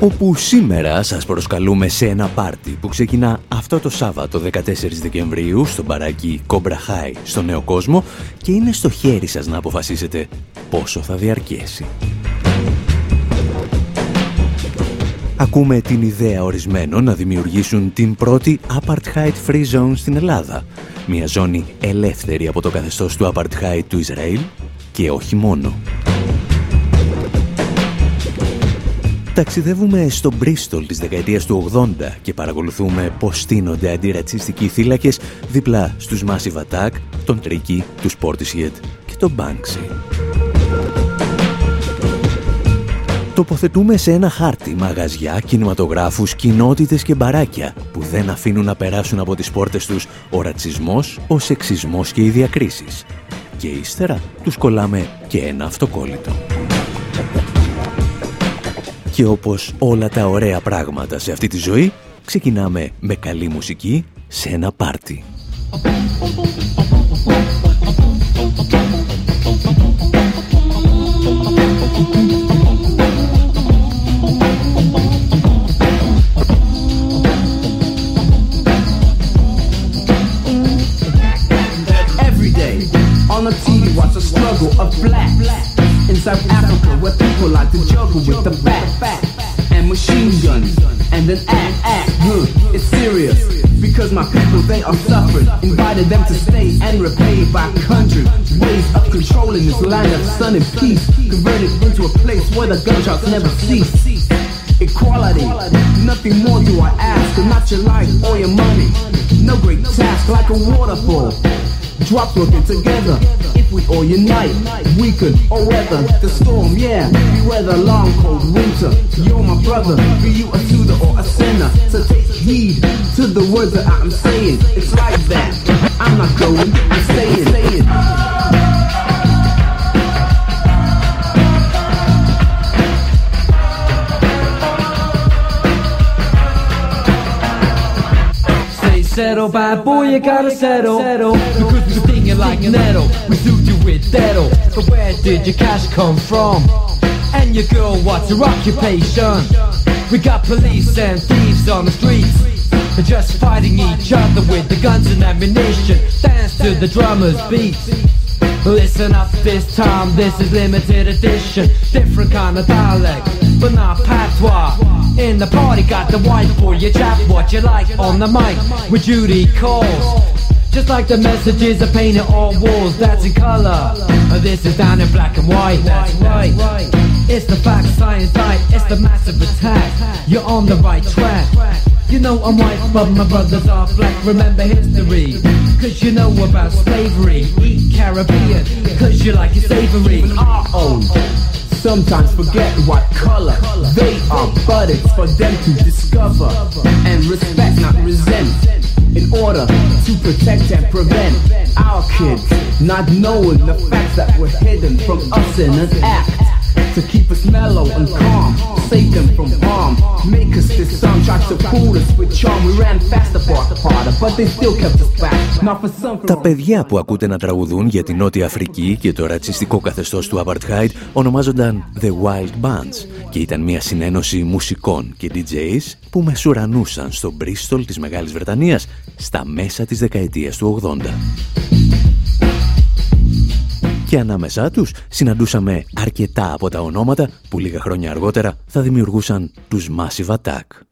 Όπου σήμερα σας προσκαλούμε σε ένα πάρτι που ξεκινά αυτό το Σάββατο 14 Δεκεμβρίου στο μπαράκι Cobra High στο Νέο Κόσμο και είναι στο χέρι σας να αποφασίσετε πόσο θα διαρκέσει. Ακούμε την ιδέα ορισμένων να δημιουργήσουν την πρώτη Apartheid Free Zone στην Ελλάδα. Μια ζώνη ελεύθερη από το καθεστώς του Apartheid του Ισραήλ και όχι μόνο. Ταξιδεύουμε στο Μπρίστολ της δεκαετίας του 80 και παρακολουθούμε πώς στείνονται αντιρατσιστικοί θύλακες δίπλα στους Massive Attack, τον Τρίκι, τους Portishead και τον Banksy. Τοποθετούμε σε ένα χάρτη μαγαζιά, κινηματογράφους, κοινότητες και μπαράκια που δεν αφήνουν να περάσουν από τις πόρτες τους ο ρατσισμός, ο σεξισμός και οι διακρίσεις. Και ύστερα τους κολλάμε και ένα αυτοκόλλητο. Και όπως όλα τα ωραία πράγματα σε αυτή τη ζωή ξεκινάμε με καλή μουσική σε ένα πάρτι. Then act, act good. It's serious because my people they are suffering. Invited them to stay and repay by country. Ways of controlling this land of sun and peace. Converted into a place where the gunshots never cease. Equality, nothing more do I ask, not your life or your money. No great task like a waterfall drops working together. If we all unite, we could all weather the storm, yeah. We weather long cold winter. You're my brother, be you a Tudor or a sinner. So take heed to the words that I'm saying. It's like that. I'm not going, I'm staying, staying. Settle, bad boy, you gotta settle. Because we sting you like nettle, we suit you with detto. But where did your cash come from? And your girl, what's your occupation? We got police and thieves on the streets. They're Just fighting each other with the guns and ammunition. Dance to the drummer's beats. Listen up this time, this is limited edition. Different kind of dialect, but not patois. In the party, got the white boy, you chat what you like on the mic with Judy calls. Just like the messages are painted on walls, that's in color. This is down in black and white, that's right. It's the fact, science type, it's the massive attack. You're on the right track. You know I'm white, but my brothers are black. Remember history, cause you know about slavery. Eat Caribbean, cause you like it savory. Uh-oh sometimes forget what color they are, but it's for them to discover and respect, not resent. In order to protect and prevent our kids not knowing the facts that were hidden from us in an act to keep us mellow and calm, save them from harm. Make us this song, tried to fool us with charm. We ran fast apart harder, but they still kept us back. Not for some. Τα παιδιά που ακούτε να τραγουδούν για την Νότια Αφρική και το ρατσιστικό καθεστώς του Apartheid ονομάζονταν The Wild Bands και ήταν μια συνένωση μουσικών και DJs που μεσουρανούσαν στο Bristol της Μεγάλης Βρετανίας στα μέσα της δεκαετίας του 80 και ανάμεσά τους συναντούσαμε αρκετά από τα ονόματα που λίγα χρόνια αργότερα θα δημιουργούσαν τους Massive Attack.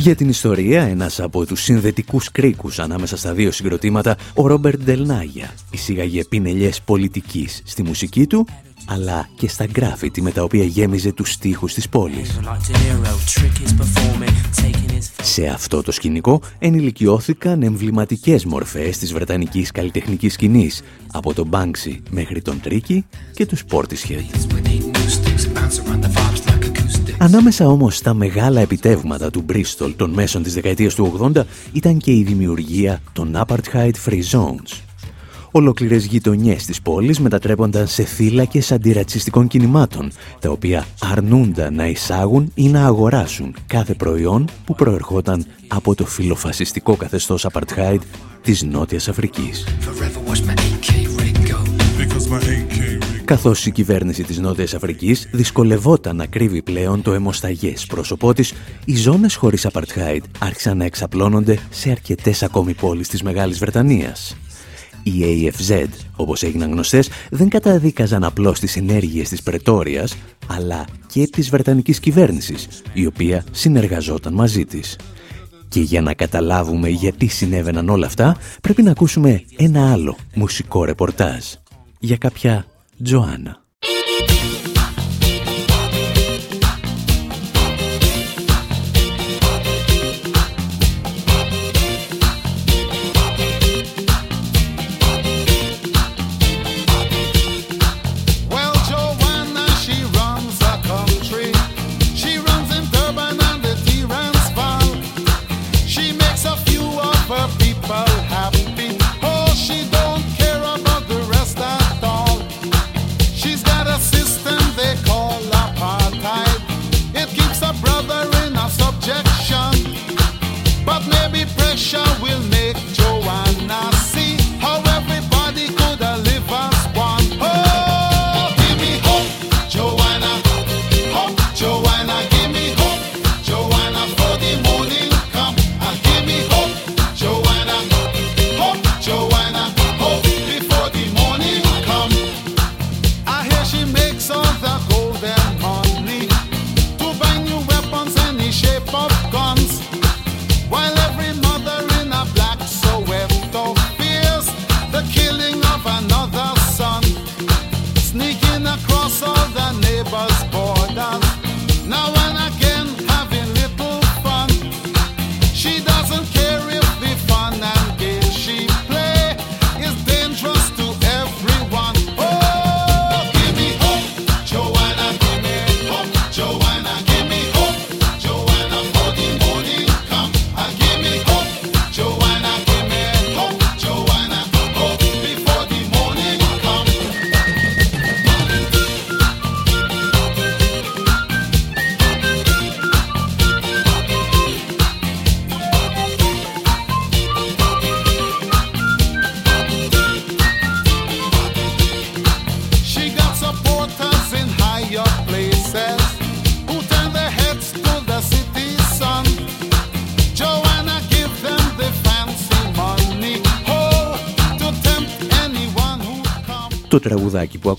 Για την ιστορία, ένας από τους συνδετικούς κρίκους ανάμεσα στα δύο συγκροτήματα, ο Ρόμπερτ Ντελνάγια, εισήγαγε πινελιές πολιτικής στη μουσική του, αλλά και στα γκράφιτι με τα οποία γέμιζε τους στίχους της πόλης. Σε αυτό το σκηνικό ενηλικιώθηκαν εμβληματικές μορφές της βρετανικής καλλιτεχνικής σκηνής, από τον Banksy μέχρι τον Τρίκι και τους Portishead. Ανάμεσα όμως στα μεγάλα επιτεύγματα του Bristol των μέσων της δεκαετίας του 80 ήταν και η δημιουργία των Apartheid Free Zones. Ολόκληρες γειτονιές της πόλης μετατρέπονταν σε θύλακες αντιρατσιστικών κινημάτων, τα οποία αρνούνταν να εισάγουν ή να αγοράσουν κάθε προϊόν που προερχόταν από το φιλοφασιστικό καθεστώς Apartheid της Νότιας Αφρικής καθώς η κυβέρνηση της Νότιας Αφρικής δυσκολευόταν να κρύβει πλέον το αιμοσταγές πρόσωπό της, οι ζώνες χωρίς Απαρτχάιτ άρχισαν να εξαπλώνονται σε αρκετές ακόμη πόλεις της Μεγάλης Βρετανίας. Οι AFZ, όπως έγιναν γνωστές, δεν καταδίκαζαν απλώς τις ενέργειες της Πρετόριας, αλλά και της Βρετανικής κυβέρνησης, η οποία συνεργαζόταν μαζί της. Και για να καταλάβουμε γιατί συνέβαιναν όλα αυτά, πρέπει να ακούσουμε ένα άλλο μουσικό ρεπορτάζ για κάποια Joanna.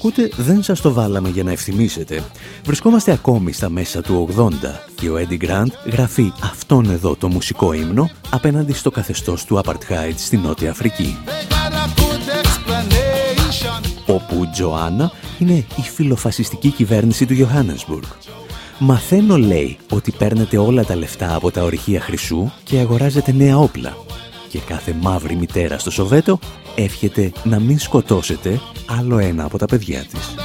Ακούτε δεν σας το βάλαμε για να ευθυμίσετε. Βρισκόμαστε ακόμη στα μέσα του 80 και ο Eddie Grant γραφεί αυτόν εδώ το μουσικό ύμνο απέναντι στο καθεστώς του Apartheid στη Νότια Αφρική. Όπου Τζοάννα είναι η φιλοφασιστική κυβέρνηση του Johannesburg. Μαθαίνω λέει ότι παίρνετε όλα τα λεφτά από τα ορυχεία χρυσού και αγοράζετε νέα όπλα και κάθε μαύρη μητέρα στο Σοβέτο εύχεται να μην σκοτώσετε άλλο ένα από τα παιδιά της.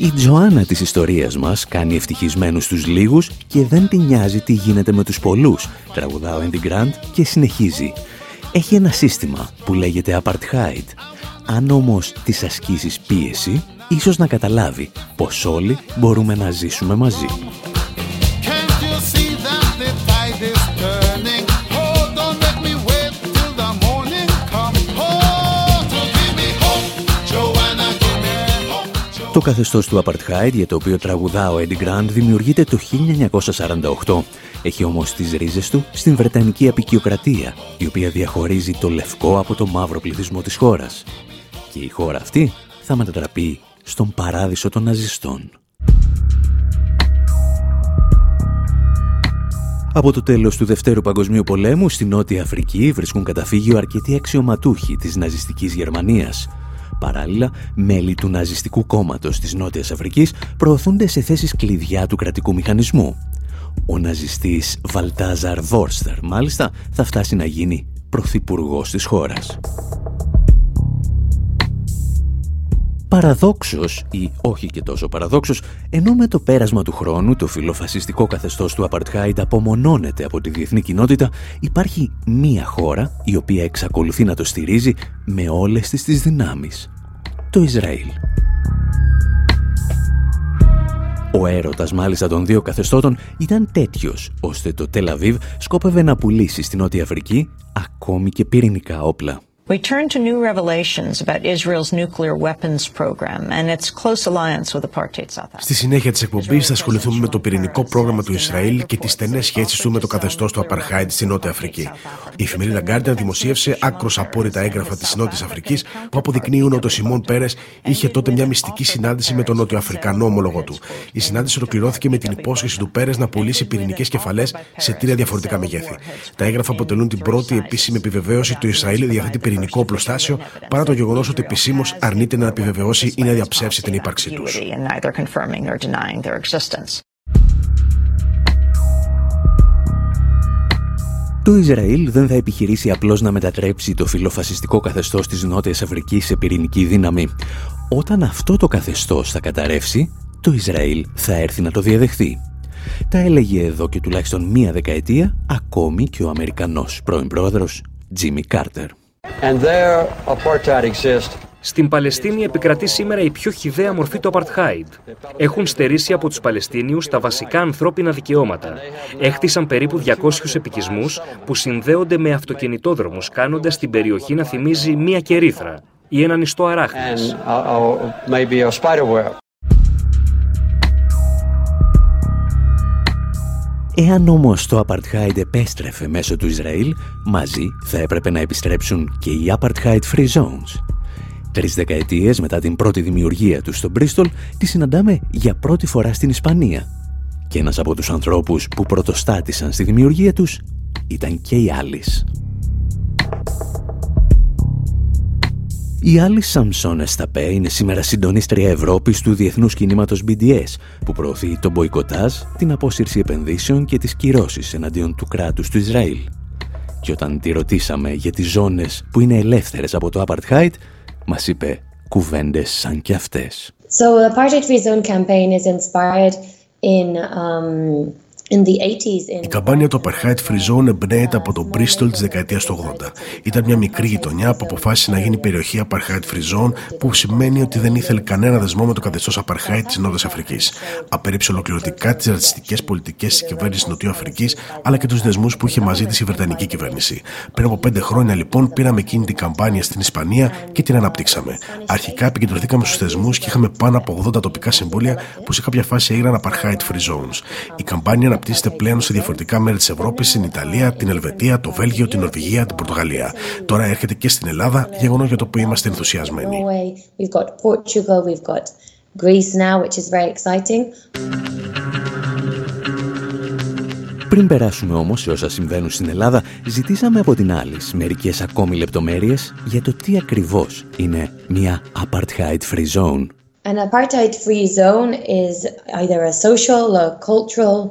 Η Τζοάννα της ιστορίας μας κάνει ευτυχισμένους τους λίγους και δεν την νοιάζει τι γίνεται με τους πολλούς, τραγουδά ο Andy Grant και συνεχίζει. Έχει ένα σύστημα που λέγεται Apartheid. Αν όμως τις ασκήσεις πίεση, ίσως να καταλάβει πως όλοι μπορούμε να ζήσουμε μαζί. Το καθεστώς του Apartheid για το οποίο τραγουδά ο Eddie Grant δημιουργείται το 1948. Έχει όμως τις ρίζες του στην Βρετανική απεικιοκρατία, η οποία διαχωρίζει το λευκό από το μαύρο πληθυσμό της χώρας. Και η χώρα αυτή θα μετατραπεί στον παράδεισο των ναζιστών. Από το τέλος του Δευτέρου Παγκοσμίου Πολέμου στη Νότια Αφρική βρίσκουν καταφύγιο αρκετοί αξιωματούχοι της ναζιστικής Γερμανίας. Παράλληλα, μέλη του ναζιστικού κόμματος της Νότιας Αφρικής προωθούνται σε θέσεις κλειδιά του κρατικού μηχανισμού. Ο ναζιστής Βαλτάζαρ Βόρστερ, μάλιστα, θα φτάσει να γίνει πρωθυπουργός της χώρας. Παραδόξως ή όχι και τόσο παραδόξως, ενώ με το πέρασμα του χρόνου το φιλοφασιστικό καθεστώς του Απαρτχάιντ απομονώνεται από τη διεθνή κοινότητα, υπάρχει μία χώρα η οποία εξακολουθεί να το στηρίζει με όλες τις τις δυνάμεις. Το Ισραήλ. Ο έρωτας μάλιστα των δύο καθεστώτων ήταν τέτοιος, ώστε το Τελαβίβ σκόπευε να πουλήσει στην Νότια Αφρική ακόμη και πυρηνικά όπλα. We turn to new revelations about Israel's nuclear weapons program and its close alliance with apartheid South Africa. Στη συνέχεια της εκπομπής θα ασχοληθούμε με το πυρηνικό πρόγραμμα του Ισραήλ και τις στενές σχέσεις του με το καθεστώς του Απαρχάιντ στη Νότια Αφρική. Η εφημερίδα Guardian δημοσίευσε άκρος απόρριτα έγγραφα της Νότιας Αφρικής που αποδεικνύουν ότι ο Σιμών Πέρες είχε τότε μια μυστική συνάντηση με τον Νότιο Αφρικανό ομολογό του. Η συνάντηση ολοκληρώθηκε με την υπόσχεση του Πέρες να πουλήσει πυρηνικές κεφαλές σε τρία διαφορετικά μεγέθη. Τα έγγραφα αποτελούν την πρώτη επίσημη επιβεβαίωση ότι το Ισραήλ διαθέτει πυρηνικό οπλοστάσιο, παρά το γεγονός ότι επισήμως αρνείται να επιβεβαιώσει ή να διαψεύσει την ύπαρξή τους. Το Ισραήλ δεν θα επιχειρήσει απλώς να μετατρέψει το φιλοφασιστικό καθεστώς της Νότιας Αφρικής σε πυρηνική δύναμη. Όταν αυτό το καθεστώς θα καταρρεύσει, το Ισραήλ θα έρθει να το διαδεχθεί. Τα έλεγε εδώ και τουλάχιστον μία δεκαετία ακόμη και ο Αμερικανός πρώην πρόεδρος Τζίμι Κάρτερ. Στην Παλαιστίνη επικρατεί σήμερα η πιο χιδαία μορφή του Απαρτχάιντ. Έχουν στερήσει από τους Παλαιστίνιους τα βασικά ανθρώπινα δικαιώματα. Έχτισαν περίπου 200 επικισμούς που συνδέονται με αυτοκινητόδρομους, κάνοντας την περιοχή να θυμίζει μία κερίθρα ή έναν ιστό αράχνης. Εάν όμως το Apartheid επέστρεφε μέσω του Ισραήλ, μαζί θα έπρεπε να επιστρέψουν και οι Apartheid Free Zones. Τρεις δεκαετίες μετά την πρώτη δημιουργία τους στο Μπρίστολ, τη συναντάμε για πρώτη φορά στην Ισπανία. Και ένας από τους ανθρώπους που πρωτοστάτησαν στη δημιουργία τους ήταν και η Άλις. Η άλλη Σαμσόν Εσταπέ είναι σήμερα συντονίστρια Ευρώπης του διεθνούς κινήματος BDS που προωθεί τον μποϊκοτάζ, την απόσυρση επενδύσεων και τις κυρώσεις εναντίον του κράτους του Ισραήλ. Και όταν τη ρωτήσαμε για τις ζώνες που είναι ελεύθερες από το Apartheid, μας είπε κουβέντες σαν και αυτές. So the Apartheid Free Zone campaign is inspired in um, η καμπάνια του Apartheid Free Zone εμπνέεται από τον Bristol της δεκαετίας του 80. Ήταν μια μικρή γειτονιά που αποφάσισε να γίνει περιοχή Apartheid Free Zone, που σημαίνει ότι δεν ήθελε κανένα δεσμό με το καθεστώς Apartheid της Νότιας Αφρικής. Απέριψε ολοκληρωτικά τις ρατσιστικές πολιτικές της κυβέρνησης Νοτιού Αφρικής, αλλά και τους δεσμούς που είχε μαζί της η Βρετανική κυβέρνηση. Πριν από πέντε χρόνια λοιπόν πήραμε εκείνη την καμπάνια στην Ισπανία και την αναπτύξαμε. Αρχικά επικεντρωθήκαμε στους θεσμούς και είχαμε πάνω από 80 τοπικά συμβούλια που σε κάποια φάση έγιναν Apartheid Free Zones. Η καμπάνια αναπτύσσεται πλέον σε διαφορετικά μέρη της Ευρώπης, στην Ιταλία, την Ελβετία, το Βέλγιο, την Νορβηγία, την Πορτογαλία. Τώρα έρχεται και στην Ελλάδα, γεγονό για το οποίο είμαστε ενθουσιασμένοι. Πριν περάσουμε όμως σε όσα συμβαίνουν στην Ελλάδα, ζητήσαμε από την άλλη μερικές ακόμη λεπτομέρειες για το τι ακριβώς είναι μια apartheid free zone. An apartheid free zone is either a social or cultural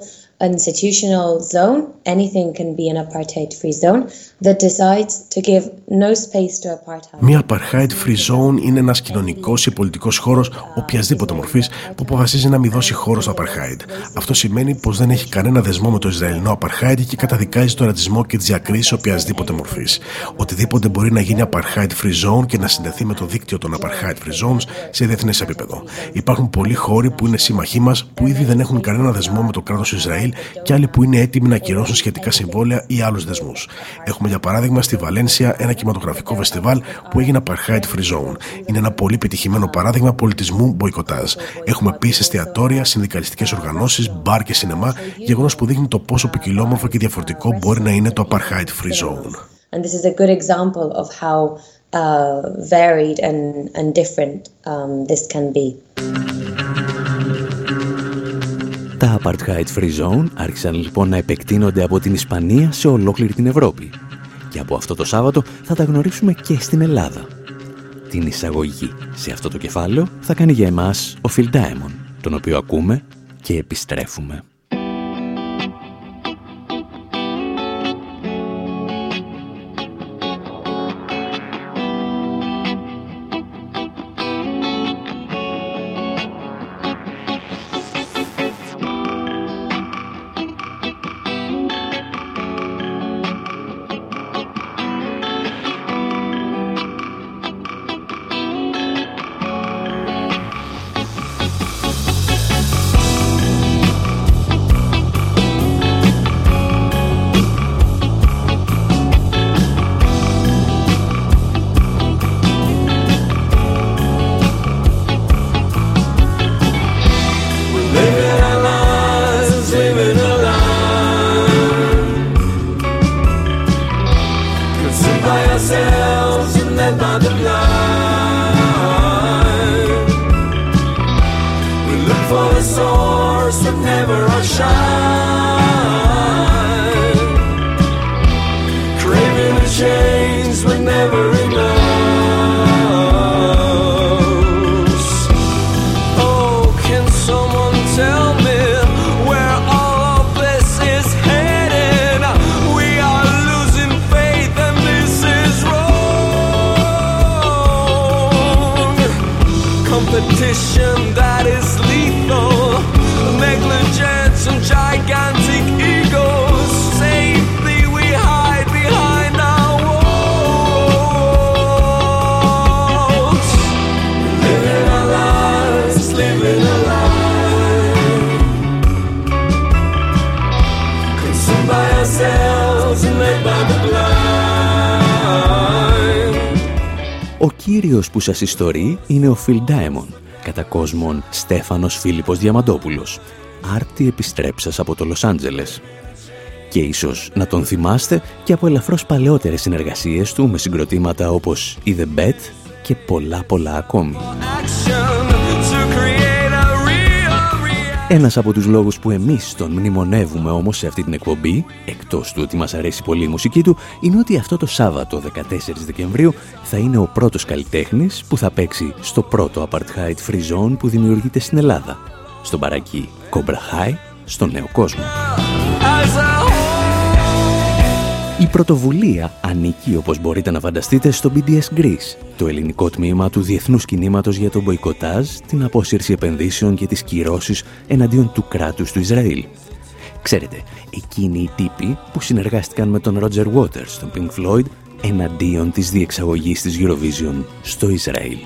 institutional zone. Anything can be an apartheid free zone that decides to give no space to apartheid. Μια apartheid free zone είναι ένας κοινωνικός ή πολιτικός χώρος οποιασδήποτε μορφής που αποφασίζει να μην δώσει χώρο στο apartheid. Αυτό σημαίνει πως δεν έχει κανένα δεσμό με το Ισραηλινό apartheid και καταδικάζει το ρατσισμό και τις διακρίσεις οποιασδήποτε μορφής. Οτιδήποτε μπορεί να γίνει apartheid free zone και να συνδεθεί με το δίκτυο των apartheid free zones σε διεθνές επίπεδο. Υπάρχουν πολλοί χώροι που είναι σύμμαχοί μας που ήδη δεν έχουν κανένα δεσμό με το κράτος του Ισραήλ και άλλοι που είναι έτοιμοι να ακυρώσουν σχετικά συμβόλαια ή άλλους δεσμούς. Έχουμε για παράδειγμα στη Βαλένσια ένα κινηματογραφικό φεστιβάλ που έγινε Apartheid Free Zone. Είναι ένα πολύ πετυχημένο παράδειγμα πολιτισμού μποϊκοτάζ. Έχουμε επίσης εστιατόρια, συνδικαλιστικές οργανώσεις, μπαρ και σινεμά, γεγονός που δείχνει το πόσο ποικιλόμορφο και διαφορετικό μπορεί να είναι το Apartheid Free Zone. And this is a good example of how uh, varied and, and different um, this can be. Τα Apartheid Free Zone άρχισαν λοιπόν να επεκτείνονται από την Ισπανία σε ολόκληρη την Ευρώπη. Και από αυτό το Σάββατο θα τα γνωρίσουμε και στην Ελλάδα. Την εισαγωγή σε αυτό το κεφάλαιο θα κάνει για εμάς ο Phil Diamond, τον οποίο ακούμε και επιστρέφουμε. Κύριος που σας ιστορεί είναι ο Phil Diamond, κατά κόσμον Στέφανος Φίλιππος Διαμαντόπουλος, άρτη επιστρέψας από το Λος Άντζελες. Και ίσως να τον θυμάστε και από ελαφρώς παλαιότερες συνεργασίες του με συγκροτήματα όπως η The Bet και πολλά πολλά ακόμη. Ένας από τους λόγους που εμείς τον μνημονεύουμε όμως σε αυτή την εκπομπή, εκτός του ότι μας αρέσει πολύ η μουσική του, είναι ότι αυτό το Σάββατο 14 Δεκεμβρίου θα είναι ο πρώτος καλλιτέχνης που θα παίξει στο πρώτο Apartheid Free Zone που δημιουργείται στην Ελλάδα, στον παρακή Cobra High, στον νέο κόσμο. Η πρωτοβουλία ανήκει, όπως μπορείτε να φανταστείτε, στο BDS Greece, το ελληνικό τμήμα του Διεθνούς Κινήματος για τον Μποϊκοτάζ, την απόσυρση επενδύσεων και τις κυρώσεις εναντίον του κράτους του Ισραήλ. Ξέρετε, εκείνοι οι τύποι που συνεργάστηκαν με τον Roger Waters, τον Pink Floyd, εναντίον της διεξαγωγής της Eurovision στο Ισραήλ.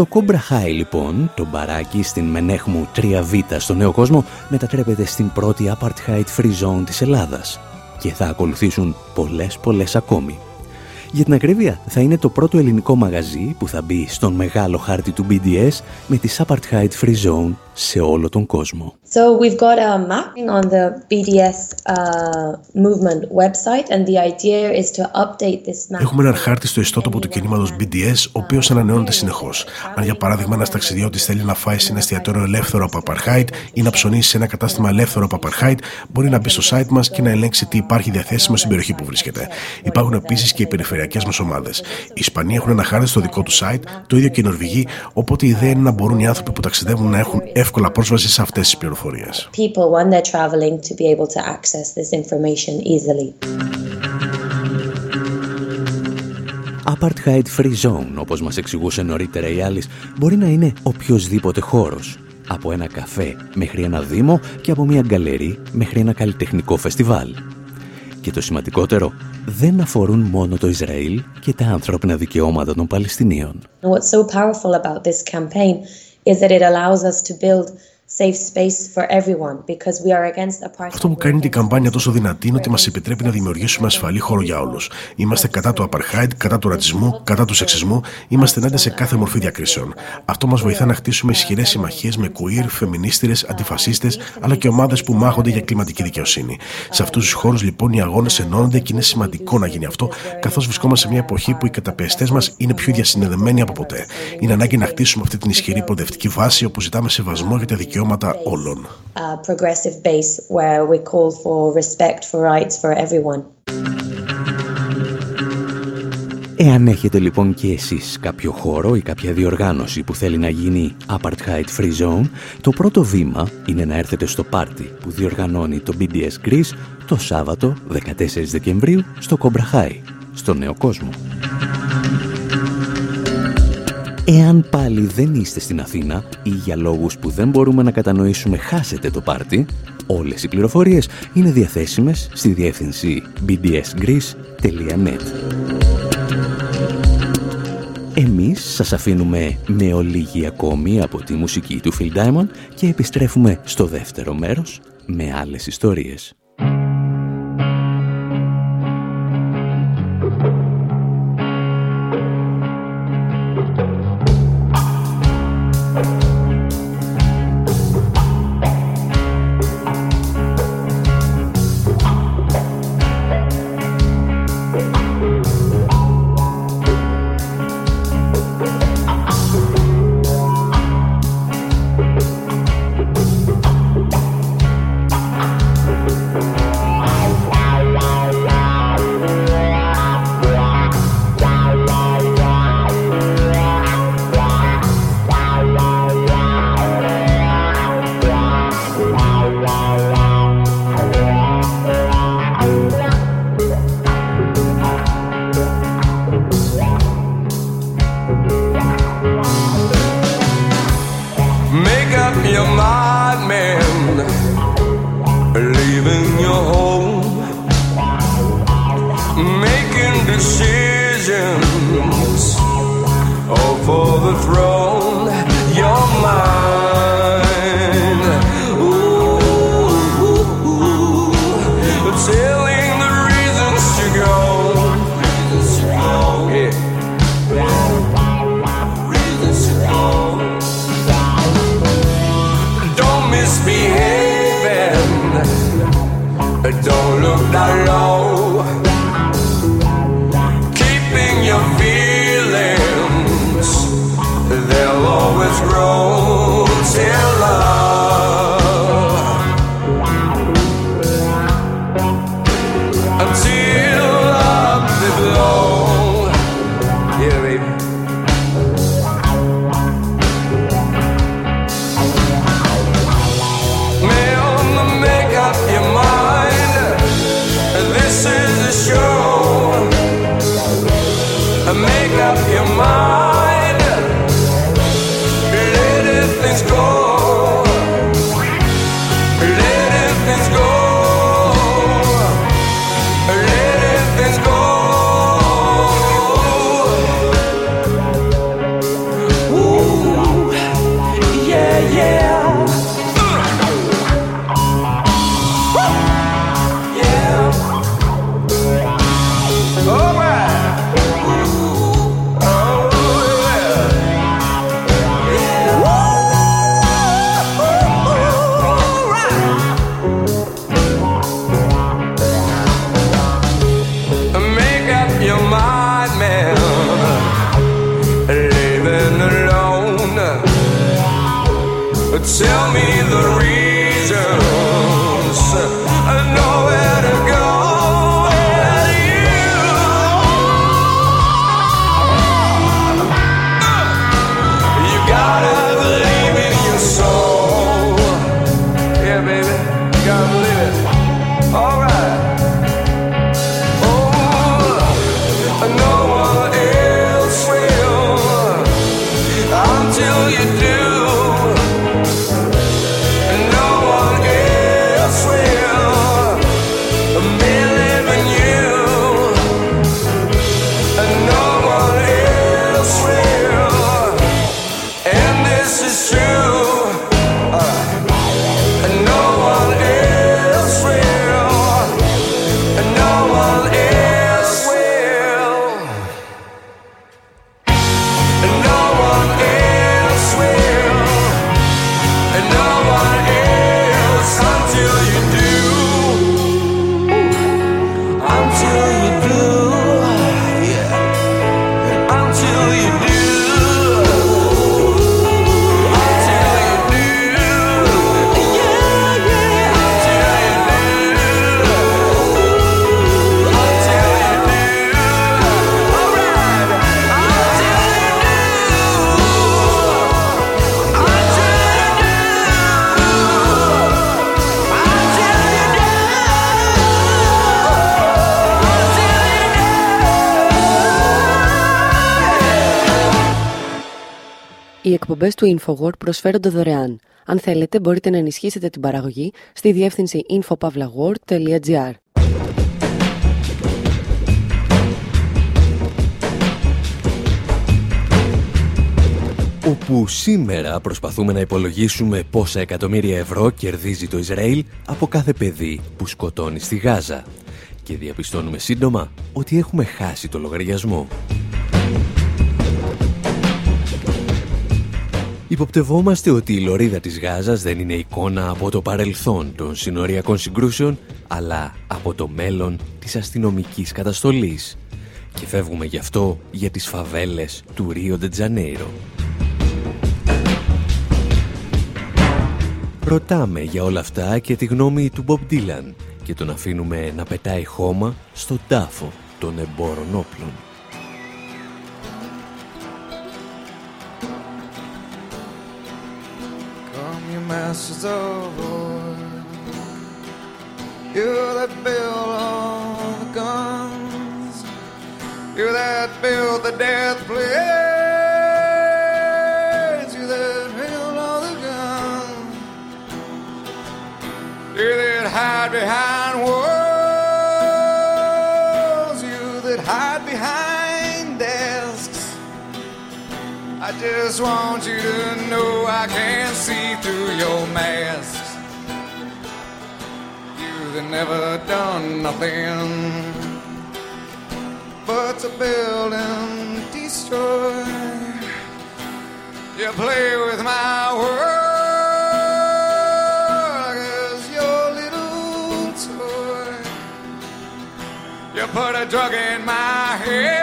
Το Cobra High λοιπόν, το μπαράκι στην Μενέχμου 3Β στο νέο κόσμο, μετατρέπεται στην πρώτη Apartheid Free Zone της Ελλάδας και θα ακολουθήσουν πολλές πολλές ακόμη. Για την ακρίβεια, θα είναι το πρώτο ελληνικό μαγαζί που θα μπει στον μεγάλο χάρτη του BDS με τη Apartheid Free Zone σε όλο τον κόσμο. So we've got a mapping on the BDS uh, movement website and the idea is to update this map. Έχουμε έναν χάρτη στο ιστότοπο του κινήματος BDS, ο οποίος ανανεώνεται συνεχώς. Αν για παράδειγμα ένας ταξιδιώτης θέλει να φάει σε ένα εστιατόριο ελεύθερο από Apartheid ή να ψωνίσει σε ένα κατάστημα ελεύθερο από Apartheid, μπορεί να μπει στο site μας και να ελέγξει τι υπάρχει διαθέσιμο στην περιοχή που βρίσκεται. Υπάρχουν επίσης και οι περιφερειακές μας ομάδες. Οι Ισπανοί έχουν ένα χάρτη στο δικό τους site, το ίδιο και οι Νορβηγοί, οπότε η ιδέα είναι να μπορούν οι άνθρωποι που ταξιδεύουν να έχουν εύκολα πρόσβαση σε αυτές τις πληροφορίες. People when they're traveling to be able to access this information easily. Apartheid Free Zone, όπως μας εξηγούσε νωρίτερα η Άλλη, μπορεί να είναι οποιοδήποτε χώρος. Από ένα καφέ μέχρι ένα δήμο και από μια γκαλερί μέχρι ένα καλλιτεχνικό φεστιβάλ. Και το σημαντικότερο, δεν αφορούν μόνο το Ισραήλ και τα ανθρώπινα δικαιώματα των Παλαιστινίων. What's so powerful about this campaign is that it allows us to build Αυτό που κάνει την καμπάνια τόσο δυνατή είναι ότι μας επιτρέπει να δημιουργήσουμε ασφαλή χώρο για όλους. Είμαστε κατά του apartheid, κατά του ρατσισμού, κατά του σεξισμού, είμαστε ενάντια σε κάθε μορφή διακρίσεων. Αυτό μας βοηθά να χτίσουμε ισχυρές συμμαχίες με queer, φεμινίστηρες, αντιφασίστες, αλλά και ομάδες που μάχονται για κλιματική δικαιοσύνη. Σε αυτούς τους χώρους λοιπόν οι αγώνες ενώνονται και είναι σημαντικό να γίνει αυτό, καθώς βρισκόμαστε σε μια εποχή που οι καταπιεστές μας είναι πιο διασυνδεδεμένοι από ποτέ. Είναι ανάγκη να χτίσουμε αυτή την ισχυρή προοδευτική βάση όπου ζητάμε σεβασμό για τα δικαιώματα όλων. progressive base where we call for respect for rights for everyone. Εάν έχετε λοιπόν και εσείς κάποιο χώρο ή κάποια διοργάνωση που θέλει να γίνει Apartheid Free Zone, το πρώτο βήμα είναι να έρθετε στο πάρτι που διοργανώνει το BDS Greece το Σάββατο 14 Δεκεμβρίου στο Κομπραχάι, στο Νέο Κόσμο. Εάν πάλι δεν είστε στην Αθήνα ή για λόγους που δεν μπορούμε να κατανοήσουμε χάσετε το πάρτι, όλες οι πληροφορίες είναι διαθέσιμες στη διεύθυνση bdsgreece.net. Εμείς σας αφήνουμε με ολίγη ακόμη από τη μουσική του Phil Diamond και επιστρέφουμε στο δεύτερο μέρος με άλλες ιστορίες. Οι εκπομπές του InfoWord προσφέρονται δωρεάν. Αν θέλετε, μπορείτε να ενισχύσετε την παραγωγή στη διεύθυνση infopavlagor.gr. όπου σήμερα προσπαθούμε να υπολογίσουμε πόσα εκατομμύρια ευρώ κερδίζει το Ισραήλ από κάθε παιδί που σκοτώνει στη Γάζα. Και διαπιστώνουμε σύντομα ότι έχουμε χάσει το λογαριασμό. Υποπτευόμαστε ότι η λωρίδα της Γάζας δεν είναι εικόνα από το παρελθόν των συνοριακών συγκρούσεων, αλλά από το μέλλον της αστυνομικής καταστολής. Και φεύγουμε γι' αυτό για τις φαβέλες του Ρίο Ντετζανέιρο. Ρωτάμε για όλα αυτά και τη γνώμη του Μπομπ Ντίλαν και τον αφήνουμε να πετάει χώμα στον τάφο των εμπόρων όπλων. Masters of war. You that build all the guns, you that build the death blades, you that build all the guns, you that hide behind walls, just want you to know I can't see through your masks. You've never done nothing but to build and destroy. You play with my world as your little toy. You put a drug in my head,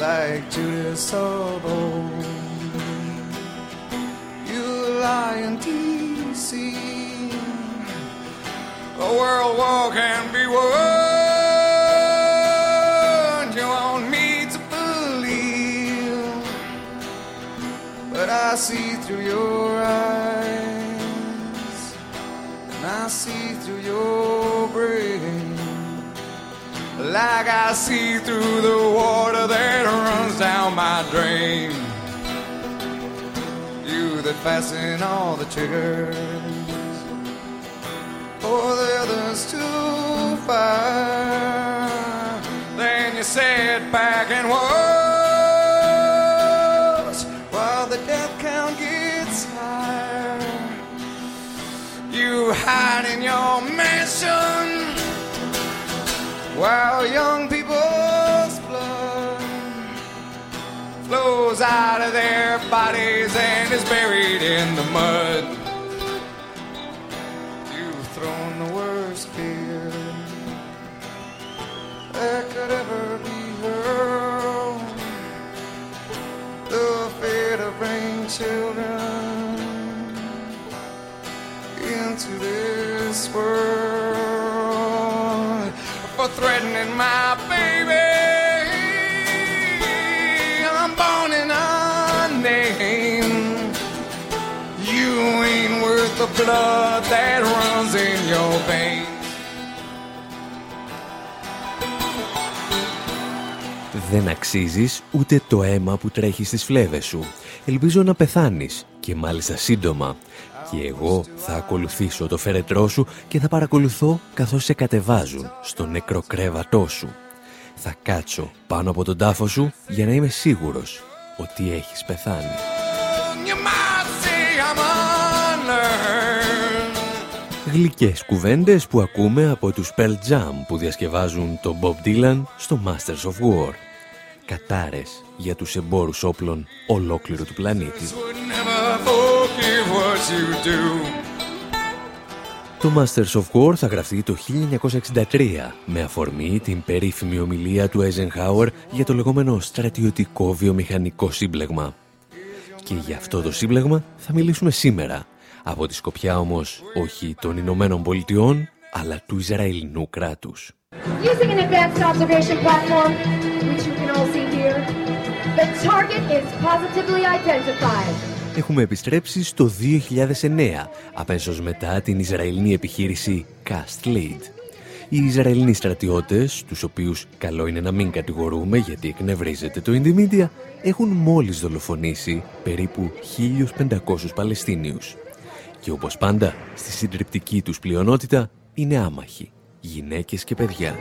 Like Judas Salvo, you lie in D.C. A world war can be won. You want me to believe, but I see through your eyes, and I see through your like I see through the water that runs down my drain. You that fasten all the triggers for oh, the others to fire. Then you sit back and watch while the death count gets higher. You hide in your mansion while young people's blood flows out of their bodies and is buried in the mud. You've thrown the worst fear that could ever be hurled. The fear to bring children into this world for threatening my baby. I'm born in a name. You ain't worth the blood that runs in your veins. Δεν αξίζεις ούτε το αίμα που τρέχει στις φλέβες σου. Ελπίζω να πεθάνεις και μάλιστα σύντομα. Και εγώ θα ακολουθήσω το φερετρό σου και θα παρακολουθώ καθώς σε κατεβάζουν στο νεκροκρέβατό σου. Θα κάτσω πάνω από τον τάφο σου για να είμαι σίγουρος ότι έχεις πεθάνει. Γλυκές κουβέντες που ακούμε από τους Pearl Jam που διασκευάζουν τον Bob Dylan στο Masters of War. Κατάρες για τους εμπόρους όπλων ολόκληρου του πλανήτη. Το Masters of War θα γραφτεί το 1963 με αφορμή την περίφημη ομιλία του Eisenhower για το λεγόμενο στρατιωτικό βιομηχανικό σύμπλεγμα. Και για αυτό το σύμπλεγμα θα μιλήσουμε σήμερα. Από τη σκοπιά όμως όχι των Ηνωμένων Πολιτειών, αλλά του Ισραηλινού κράτους. Using an advanced observation platform, which you can all see here, the target is positively identified. Έχουμε επιστρέψει στο 2009, αμέσως μετά την Ισραηλινή επιχείρηση Cast Lead. Οι Ισραηλινοί στρατιώτες, τους οποίους καλό είναι να μην κατηγορούμε γιατί εκνευρίζεται το Indymedia, έχουν μόλις δολοφονήσει περίπου 1.500 Παλαιστίνιους. Και όπως πάντα, στη συντριπτική τους πλειονότητα είναι άμαχοι, γυναίκες και παιδιά.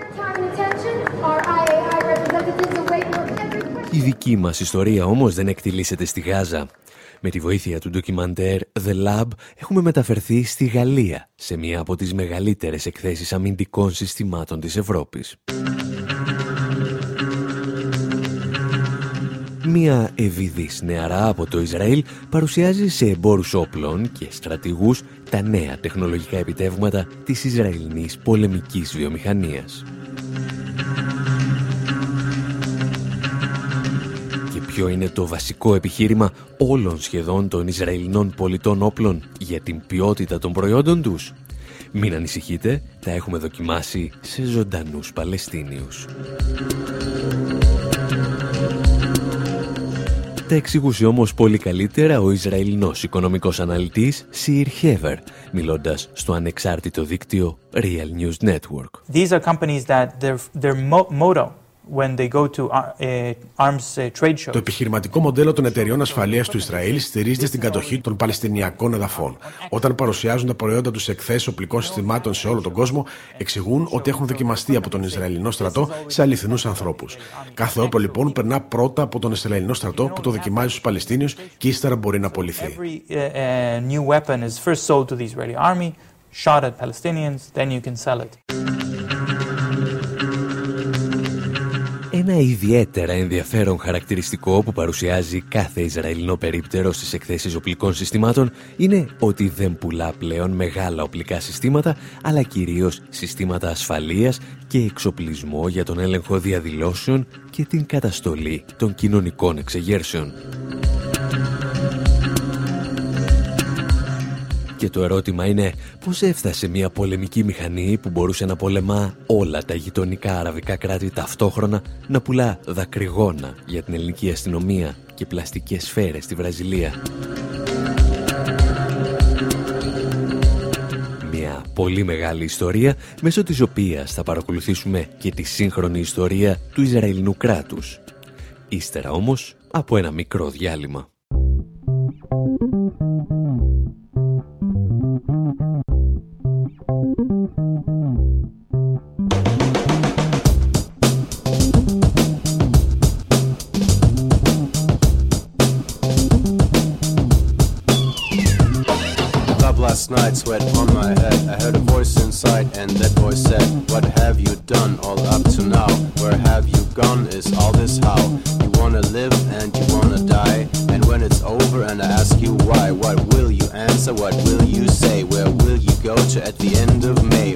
Η δική μας ιστορία όμως δεν εκτιλήσεται στη Γάζα. Με τη βοήθεια του ντοκιμαντέρ The Lab έχουμε μεταφερθεί στη Γαλλία, σε μία από τις μεγαλύτερες εκθέσεις αμυντικών συστημάτων της Ευρώπης. Μία ευηδής νεαρά από το Ισραήλ παρουσιάζει σε εμπόρους όπλων και στρατηγούς τα νέα τεχνολογικά επιτεύγματα της Ισραηλινής πολεμικής βιομηχανίας. Ποιο είναι το βασικό επιχείρημα όλων σχεδόν των Ισραηλινών πολιτών όπλων για την ποιότητα των προϊόντων τους. Μην ανησυχείτε, τα έχουμε δοκιμάσει σε ζωντανούς Παλαιστίνιους. Τα εξηγούσε όμως πολύ καλύτερα ο Ισραηλινός οικονομικός αναλυτής Σιρ Χέβερ, μιλώντας στο ανεξάρτητο δίκτυο Real News Network. These are companies that their, their motto Uh, uh, το επιχειρηματικό μοντέλο των εταιριών ασφαλείας του Ισραήλ στηρίζεται στην κατοχή των Παλαιστινιακών εδαφών. Όταν παρουσιάζουν τα προϊόντα τους σε εκθέσεις οπλικών συστημάτων σε όλο τον κόσμο, εξηγούν ότι έχουν δοκιμαστεί από τον Ισραηλινό στρατό σε αληθινούς ανθρώπους. Κάθε όπλο λοιπόν περνά πρώτα από τον Ισραηλινό στρατό που το δοκιμάζει στους Παλαιστίνιους και ύστερα μπορεί να απολυθεί. Ένα ιδιαίτερα ενδιαφέρον χαρακτηριστικό που παρουσιάζει κάθε Ισραηλινό περίπτερο στις εκθέσεις οπλικών συστημάτων είναι ότι δεν πουλά πλέον μεγάλα οπλικά συστήματα, αλλά κυρίως συστήματα ασφαλείας και εξοπλισμό για τον έλεγχο διαδηλώσεων και την καταστολή των κοινωνικών εξεγέρσεων. Και το ερώτημα είναι πώς έφτασε μια πολεμική μηχανή που μπορούσε να πολεμά όλα τα γειτονικά αραβικά κράτη ταυτόχρονα να πουλά δακρυγόνα για την ελληνική αστυνομία και πλαστικές σφαίρες στη Βραζιλία. Μια πολύ μεγάλη ιστορία μέσω της οποίας θα παρακολουθήσουμε και τη σύγχρονη ιστορία του Ισραηλινού κράτους. Ύστερα όμως από ένα μικρό διάλειμμα. Last night, sweat on my head. I heard a voice inside, and that voice said, What have you done all up to now? Where have you gone? Is all this how? You wanna live and you. And over, and I ask you why, what will you answer? What will you say? Where will you go to at the end of May?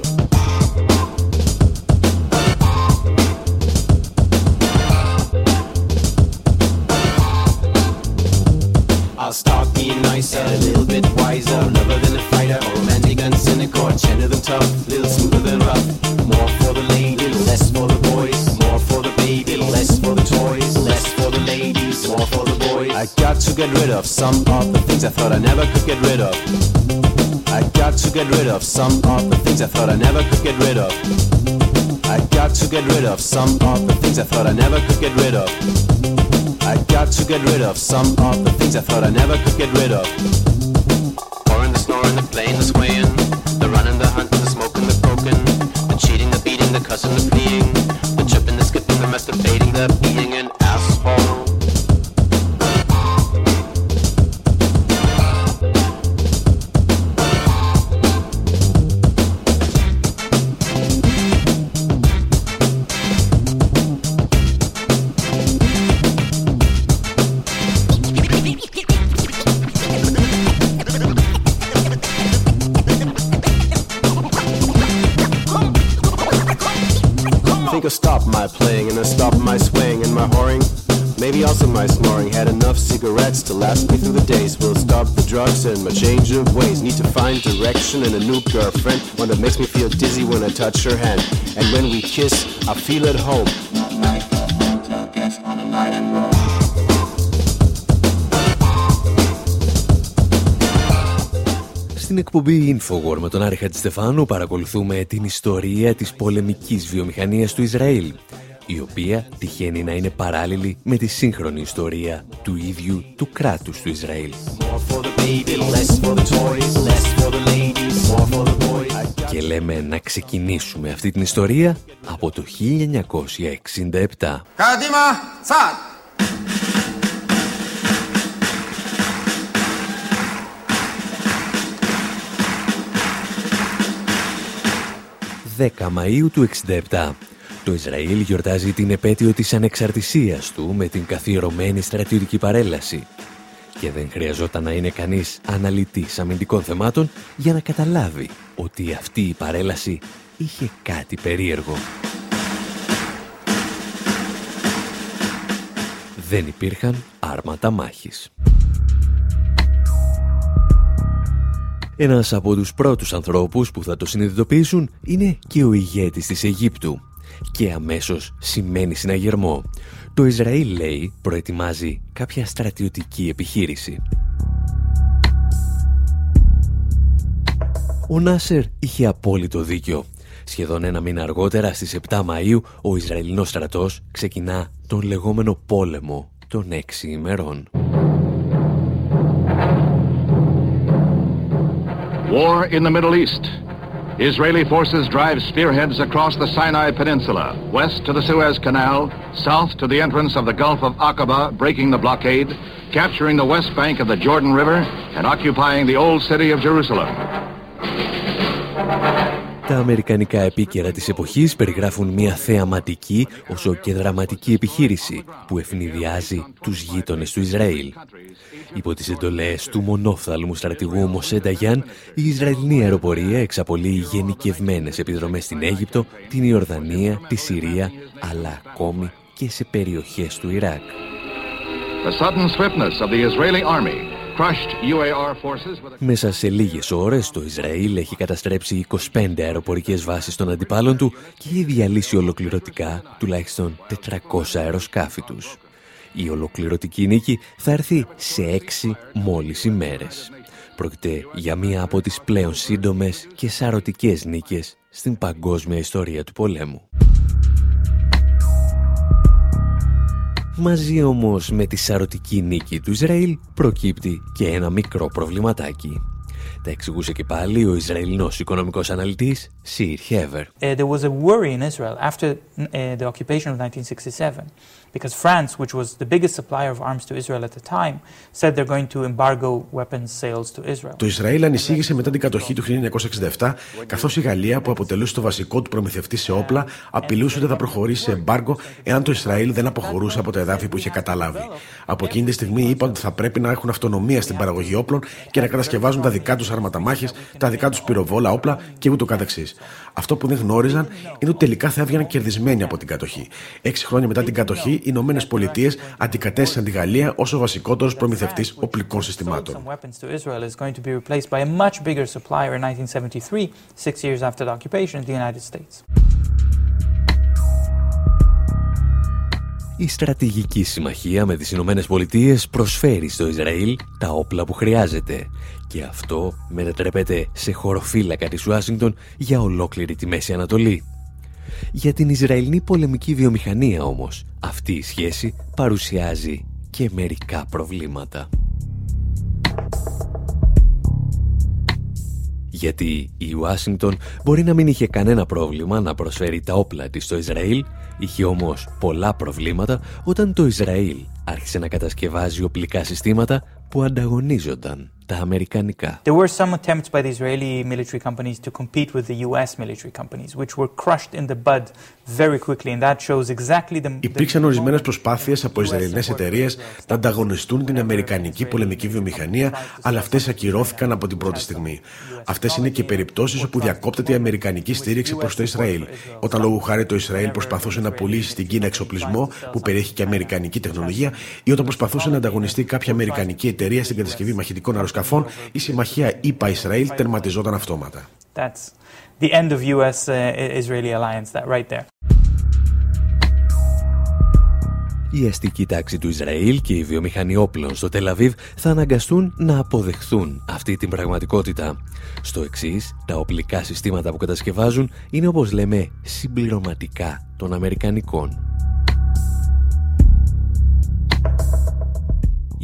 I'll start being nicer, a little bit wiser, lover than a fighter, romantic and cynical, gentle than tough, little smoother than rough. More for the boys. I got to get rid of some of the things I thought I never could get rid of. I got to get rid of some of the things I thought I never could get rid of. I got to get rid of some of the things I thought I never could get rid of. I got to get rid of some of the things I thought I never could get rid of. Pouring the snoring, the playing, the swaying, the running, the hunting, the smoking, the broken, the cheating, the beating, the cussing, the fleeing, the tripping, the skipping, the masturbating, the beating last me through the days. Will stop the drugs and my change of ways. Need to find direction and a new girlfriend. One that makes me feel dizzy when I touch her hand. And when we kiss, I feel at home. Στην εκπομπή Infowar με τον Άρη Χατζηστεφάνου παρακολουθούμε την ιστορία της πολεμικής βιομηχανίας του Ισραήλ, η οποία τυχαίνει να είναι παράλληλη με τη σύγχρονη ιστορία του ίδιου του κράτους του Ισραήλ. Και λέμε να ξεκινήσουμε αυτή την ιστορία από το 1967. Κάτιμα, 10 Μαΐου του 67. Το Ισραήλ γιορτάζει την επέτειο της ανεξαρτησίας του με την καθιερωμένη στρατιωτική παρέλαση. Και δεν χρειαζόταν να είναι κανείς αναλυτής αμυντικών θεμάτων για να καταλάβει ότι αυτή η παρέλαση είχε κάτι περίεργο. Δεν υπήρχαν άρματα μάχης. Ένας από τους πρώτους ανθρώπους που θα το συνειδητοποιήσουν είναι και ο ηγέτης της Αιγύπτου. Και αμέσως σημαίνει συναγερμό. Το Ισραήλ, λέει, προετοιμάζει κάποια στρατιωτική επιχείρηση. Ο Νάσερ είχε απόλυτο δίκιο. Σχεδόν ένα μήνα αργότερα, στις 7 Μαΐου, ο Ισραηλινός στρατός ξεκινά τον λεγόμενο πόλεμο των έξι ημερών. War in the Middle East. Israeli forces drive spearheads across the Sinai Peninsula, west to the Suez Canal, south to the entrance of the Gulf of Aqaba, breaking the blockade, capturing the west bank of the Jordan River, and occupying the old city of Jerusalem. Τα αμερικανικά επίκαιρα της εποχής περιγράφουν μια θεαματική όσο και δραματική επιχείρηση που ευνηδιάζει τους γείτονες του Ισραήλ. Υπό τις εντολές του μονόφθαλμου στρατηγού Μωσέντα Γιάν, η Ισραηλινή αεροπορία εξαπολύει γενικευμένες επιδρομές στην Αίγυπτο, την Ιορδανία, τη Συρία, αλλά ακόμη και σε περιοχές του Ιράκ. Μέσα σε λίγες ώρες το Ισραήλ έχει καταστρέψει 25 αεροπορικές βάσεις των αντιπάλων του και έχει διαλύσει ολοκληρωτικά τουλάχιστον 400 αεροσκάφη τους. Η ολοκληρωτική νίκη θα έρθει σε έξι μόλις ημέρες. Πρόκειται για μία από τις πλέον σύντομες και σαρωτικές νίκες στην παγκόσμια ιστορία του πολέμου. Μαζί όμως με τη σαρωτική νίκη του Ισραήλ προκύπτει και ένα μικρό προβληματάκι. Τα εξηγούσε και πάλι ο Ισραηλινός οικονομικός αναλυτής Σιρ Χέβερ. Uh, there was a worry in Israel after uh, the occupation of 1967 because France, which was the biggest supplier of arms to Israel at the time, said they're going to embargo weapons sales to Israel. Το Ισραήλ ανησύγησε μετά την κατοχή του 1967, καθώς η Γαλλία, που αποτελούσε το βασικό του προμηθευτή σε όπλα, απειλούσε ότι θα προχωρήσει σε εμπάργκο εάν το Ισραήλ δεν αποχωρούσε από τα εδάφη που είχε καταλάβει. Από εκείνη τη στιγμή είπαν ότι θα πρέπει να έχουν αυτονομία στην παραγωγή όπλων και να κατασκευάζουν τα δικά τους άρματα μάχης, τα δικά τους πυροβόλα, όπλα και ούτω καθεξής. Αυτό που δεν γνώριζαν είναι ότι τελικά θα έβγαιναν κερδισμένοι από την κατοχή. Έξι χρόνια μετά την κατοχή, οι Ηνωμένες Πολιτείες αντικατέστησαν τη Γαλλία ως ο βασικότερος προμηθευτής οπλικών συστημάτων. Η στρατηγική συμμαχία με τις Ηνωμένες Πολιτείες προσφέρει στο Ισραήλ τα όπλα που χρειάζεται και αυτό μετατρέπεται σε χωροφύλακα της Ουάσιγκτον για ολόκληρη τη Μέση Ανατολή. Για την Ισραηλινή πολεμική βιομηχανία όμως αυτή η σχέση παρουσιάζει και μερικά προβλήματα. Γιατί η Ουάσιγκτον μπορεί να μην είχε κανένα πρόβλημα να προσφέρει τα όπλα της στο Ισραήλ, είχε όμως πολλά προβλήματα όταν το Ισραήλ άρχισε να κατασκευάζει οπλικά συστήματα που ανταγωνίζονταν τα αμερικανικά. There were some attempts by the Israeli military companies to compete with the US military companies, which were crushed in the bud very quickly, and that shows exactly the... Υπήρξαν ορισμένες προσπάθειες από Ισραηλινές εταιρείες να ανταγωνιστούν την αμερικανική πολεμική βιομηχανία, αλλά αυτές ακυρώθηκαν από την πρώτη στιγμή. Αυτές είναι και οι περιπτώσεις όπου διακόπτεται η αμερικανική στήριξη προς το Ισραήλ. Όταν λόγω χάρη το Ισραήλ προσπαθούσε να πουλήσει στην Κίνα εξοπλισμό που περιέχει και αμερικανική τεχνολογία ή όταν προσπαθούσε να ανταγωνιστεί κάποια αμερικανική εταιρεία στην κατασκευή μαχητικών αεροσκαφών, η συμμαχία ΙΠΑ-Ισραήλ τερματιζόταν αυτόματα. That's the end of US-Israeli alliance, that right there. η αστική τάξη του Ισραήλ και η βιομηχανία όπλων στο Τελαβίβ θα αναγκαστούν να αποδεχθούν αυτή την πραγματικότητα. Στο εξής, τα οπλικά συστήματα που κατασκευάζουν είναι όπως λέμε συμπληρωματικά των Αμερικανικών.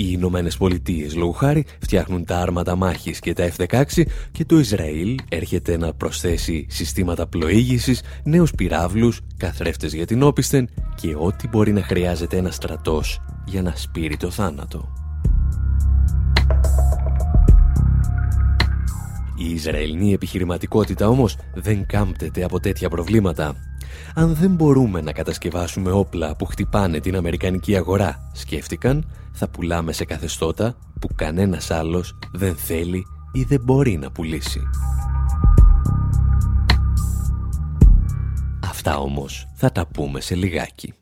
Οι Ηνωμένες Πολιτείες, λόγου χάρη, φτιάχνουν τα άρματα μάχης και τα F-16 και το Ισραήλ έρχεται να προσθέσει συστήματα πλοήγησης, νέους πυράβλους, καθρέφτες για την όπισθεν και ό,τι μπορεί να χρειάζεται ένα στρατός για να σπείρει το θάνατο. Η Ισραηλινή επιχειρηματικότητα όμως δεν κάμπτεται από τέτοια προβλήματα. Αν δεν μπορούμε να κατασκευάσουμε όπλα που χτυπάνε την Αμερικανική αγορά, σκέφτηκαν, θα πουλάμε σε καθεστώτα που κανένας άλλος δεν θέλει ή δεν μπορεί να πουλήσει. Αυτά όμως θα τα πούμε σε λιγάκι.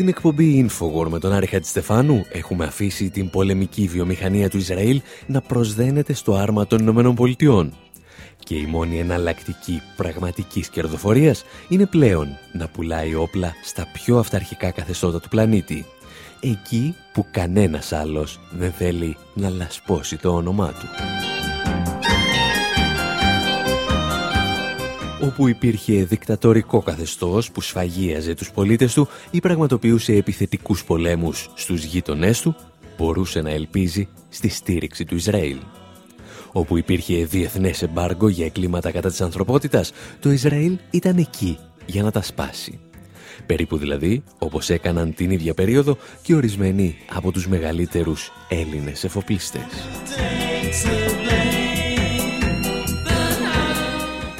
Στην εκπομπή Infowar με τον Άρη Χατζηστεφάνου έχουμε αφήσει την πολεμική βιομηχανία του Ισραήλ να προσδένεται στο άρμα των Ηνωμένων Πολιτειών. Και η μόνη εναλλακτική πραγματικής κερδοφορίας είναι πλέον να πουλάει όπλα στα πιο αυταρχικά καθεστώτα του πλανήτη. Εκεί που κανένας άλλος δεν θέλει να λασπώσει το όνομά του. Όπου υπήρχε δικτατορικό καθεστώς που σφαγίαζε τους πολίτες του ή πραγματοποιούσε επιθετικούς πολέμους στους γείτονές του, μπορούσε να ελπίζει στη στήριξη του Ισραήλ. Όπου υπήρχε διεθνές εμπάργκο για εγκλήματα κατά της ανθρωπότητας, το Ισραήλ ήταν εκεί για να τα σπάσει. Περίπου δηλαδή όπως έκαναν την ίδια περίοδο και ορισμένοι από τους μεγαλύτερους Έλληνες εφοπλιστές.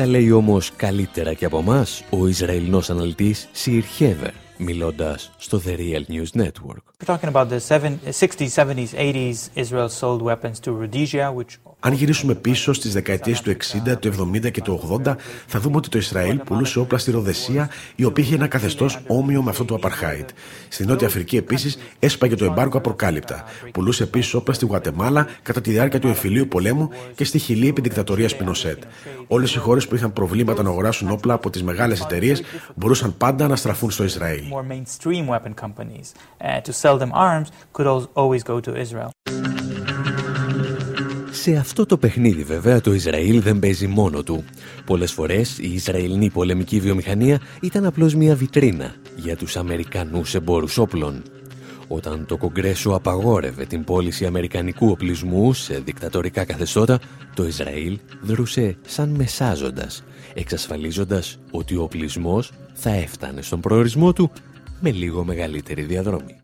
Τα λέει όμως καλύτερα και από εμά ο Ισραηλινός αναλυτής Σιρ Χέβερ, μιλώντας στο The Real News Network. We're talking about the 60s, 70s, 80s, Israel sold weapons to Rhodesia, which αν γυρίσουμε πίσω στις δεκαετίες του 60, του 70 και του 80, θα δούμε ότι το Ισραήλ πουλούσε όπλα στη Ροδεσία, η οποία είχε ένα καθεστώς όμοιο με αυτό του Απαρχάιτ. Στη Νότια Αφρική επίσης έσπαγε το εμπάρκο απροκάλυπτα. Πουλούσε επίσης όπλα στη Γουατεμάλα κατά τη διάρκεια του εμφυλίου πολέμου και στη Χιλή επί δικτατορίας Πινοσέτ. Όλες οι χώρες που είχαν προβλήματα να αγοράσουν όπλα από τις μεγάλες εταιρείες μπορούσαν πάντα να στραφούν στο Ισραήλ. Σε αυτό το παιχνίδι βέβαια το Ισραήλ δεν παίζει μόνο του. Πολλές φορές η Ισραηλινή πολεμική βιομηχανία ήταν απλώς μια βιτρίνα για τους Αμερικανούς εμπόρους όπλων. Όταν το Κογκρέσο απαγόρευε την πώληση αμερικανικού οπλισμού σε δικτατορικά καθεστώτα, το Ισραήλ δρούσε σαν μεσάζοντας, εξασφαλίζοντας ότι ο οπλισμός θα έφτανε στον προορισμό του με λίγο μεγαλύτερη διαδρομή.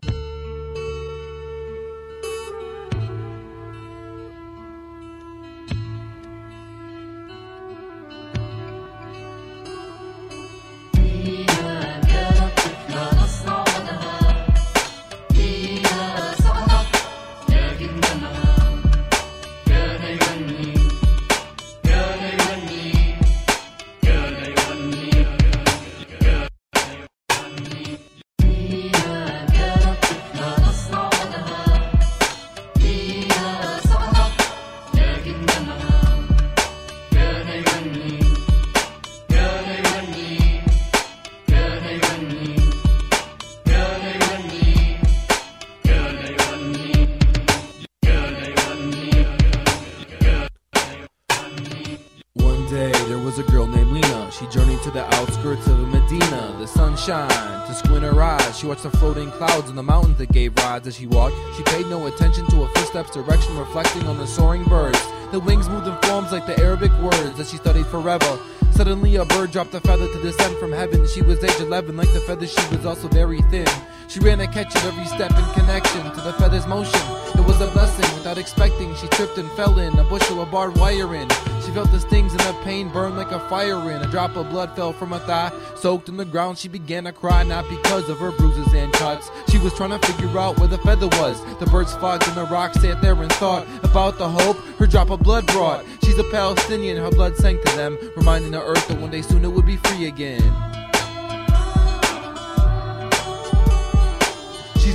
Forever. Suddenly, a bird dropped a feather to descend from heaven. She was age 11, like the feather, she was also very thin. She ran to catch it every step in connection to the feather's motion. It was a blessing without expecting. She tripped and fell in a bushel of barbed wire in. She felt the stings and the pain burn like a fire in. A drop of blood fell from her thigh, soaked in the ground. She began to cry, not because of her bruises and cuts. She was trying to figure out where the feather was. The birds flocked and the rocks sat there and thought about the hope her drop of blood brought. She's a Palestinian, her blood sank to them, reminding the earth that one day soon it would be free again.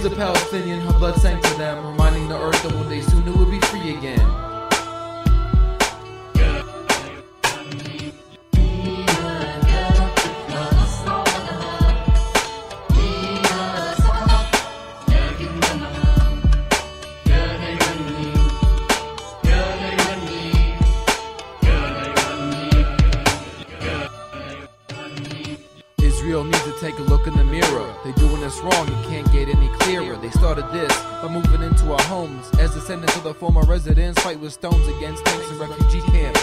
She's a Palestinian, her blood sank to them, reminding the earth that one day soon it would be free again. Take a look in the mirror. They doing us wrong, you can't get any clearer. They started this by moving into our homes. As descendants of the former residents fight with stones against tanks and refugee camps.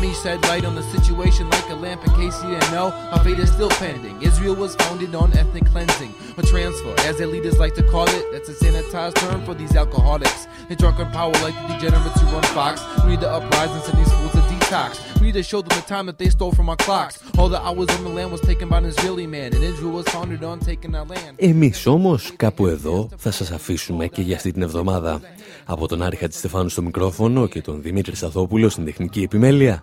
Let me shed light on the situation like a lamp in case you didn't know. Our fate is still pending. Israel was founded on ethnic cleansing, or transfer, as their leaders like to call it. That's a sanitized term for these alcoholics. They drunk on power like the degenerates who run Fox. We need to uprise and send these fools a detox. We need to show them the time that they stole from our clocks. All the hours on the land was taken by an Israeli man, and Israel was founded on taking our land. Εμείς όμως κάπου εδώ θα σας αφήσουμε και για αυτή την εβδομάδα. Από τον Άρη Χατζηστεφάνου στο μικρόφωνο και τον Δημήτρη Σαθόπουλο στην τεχνική επιμέλεια.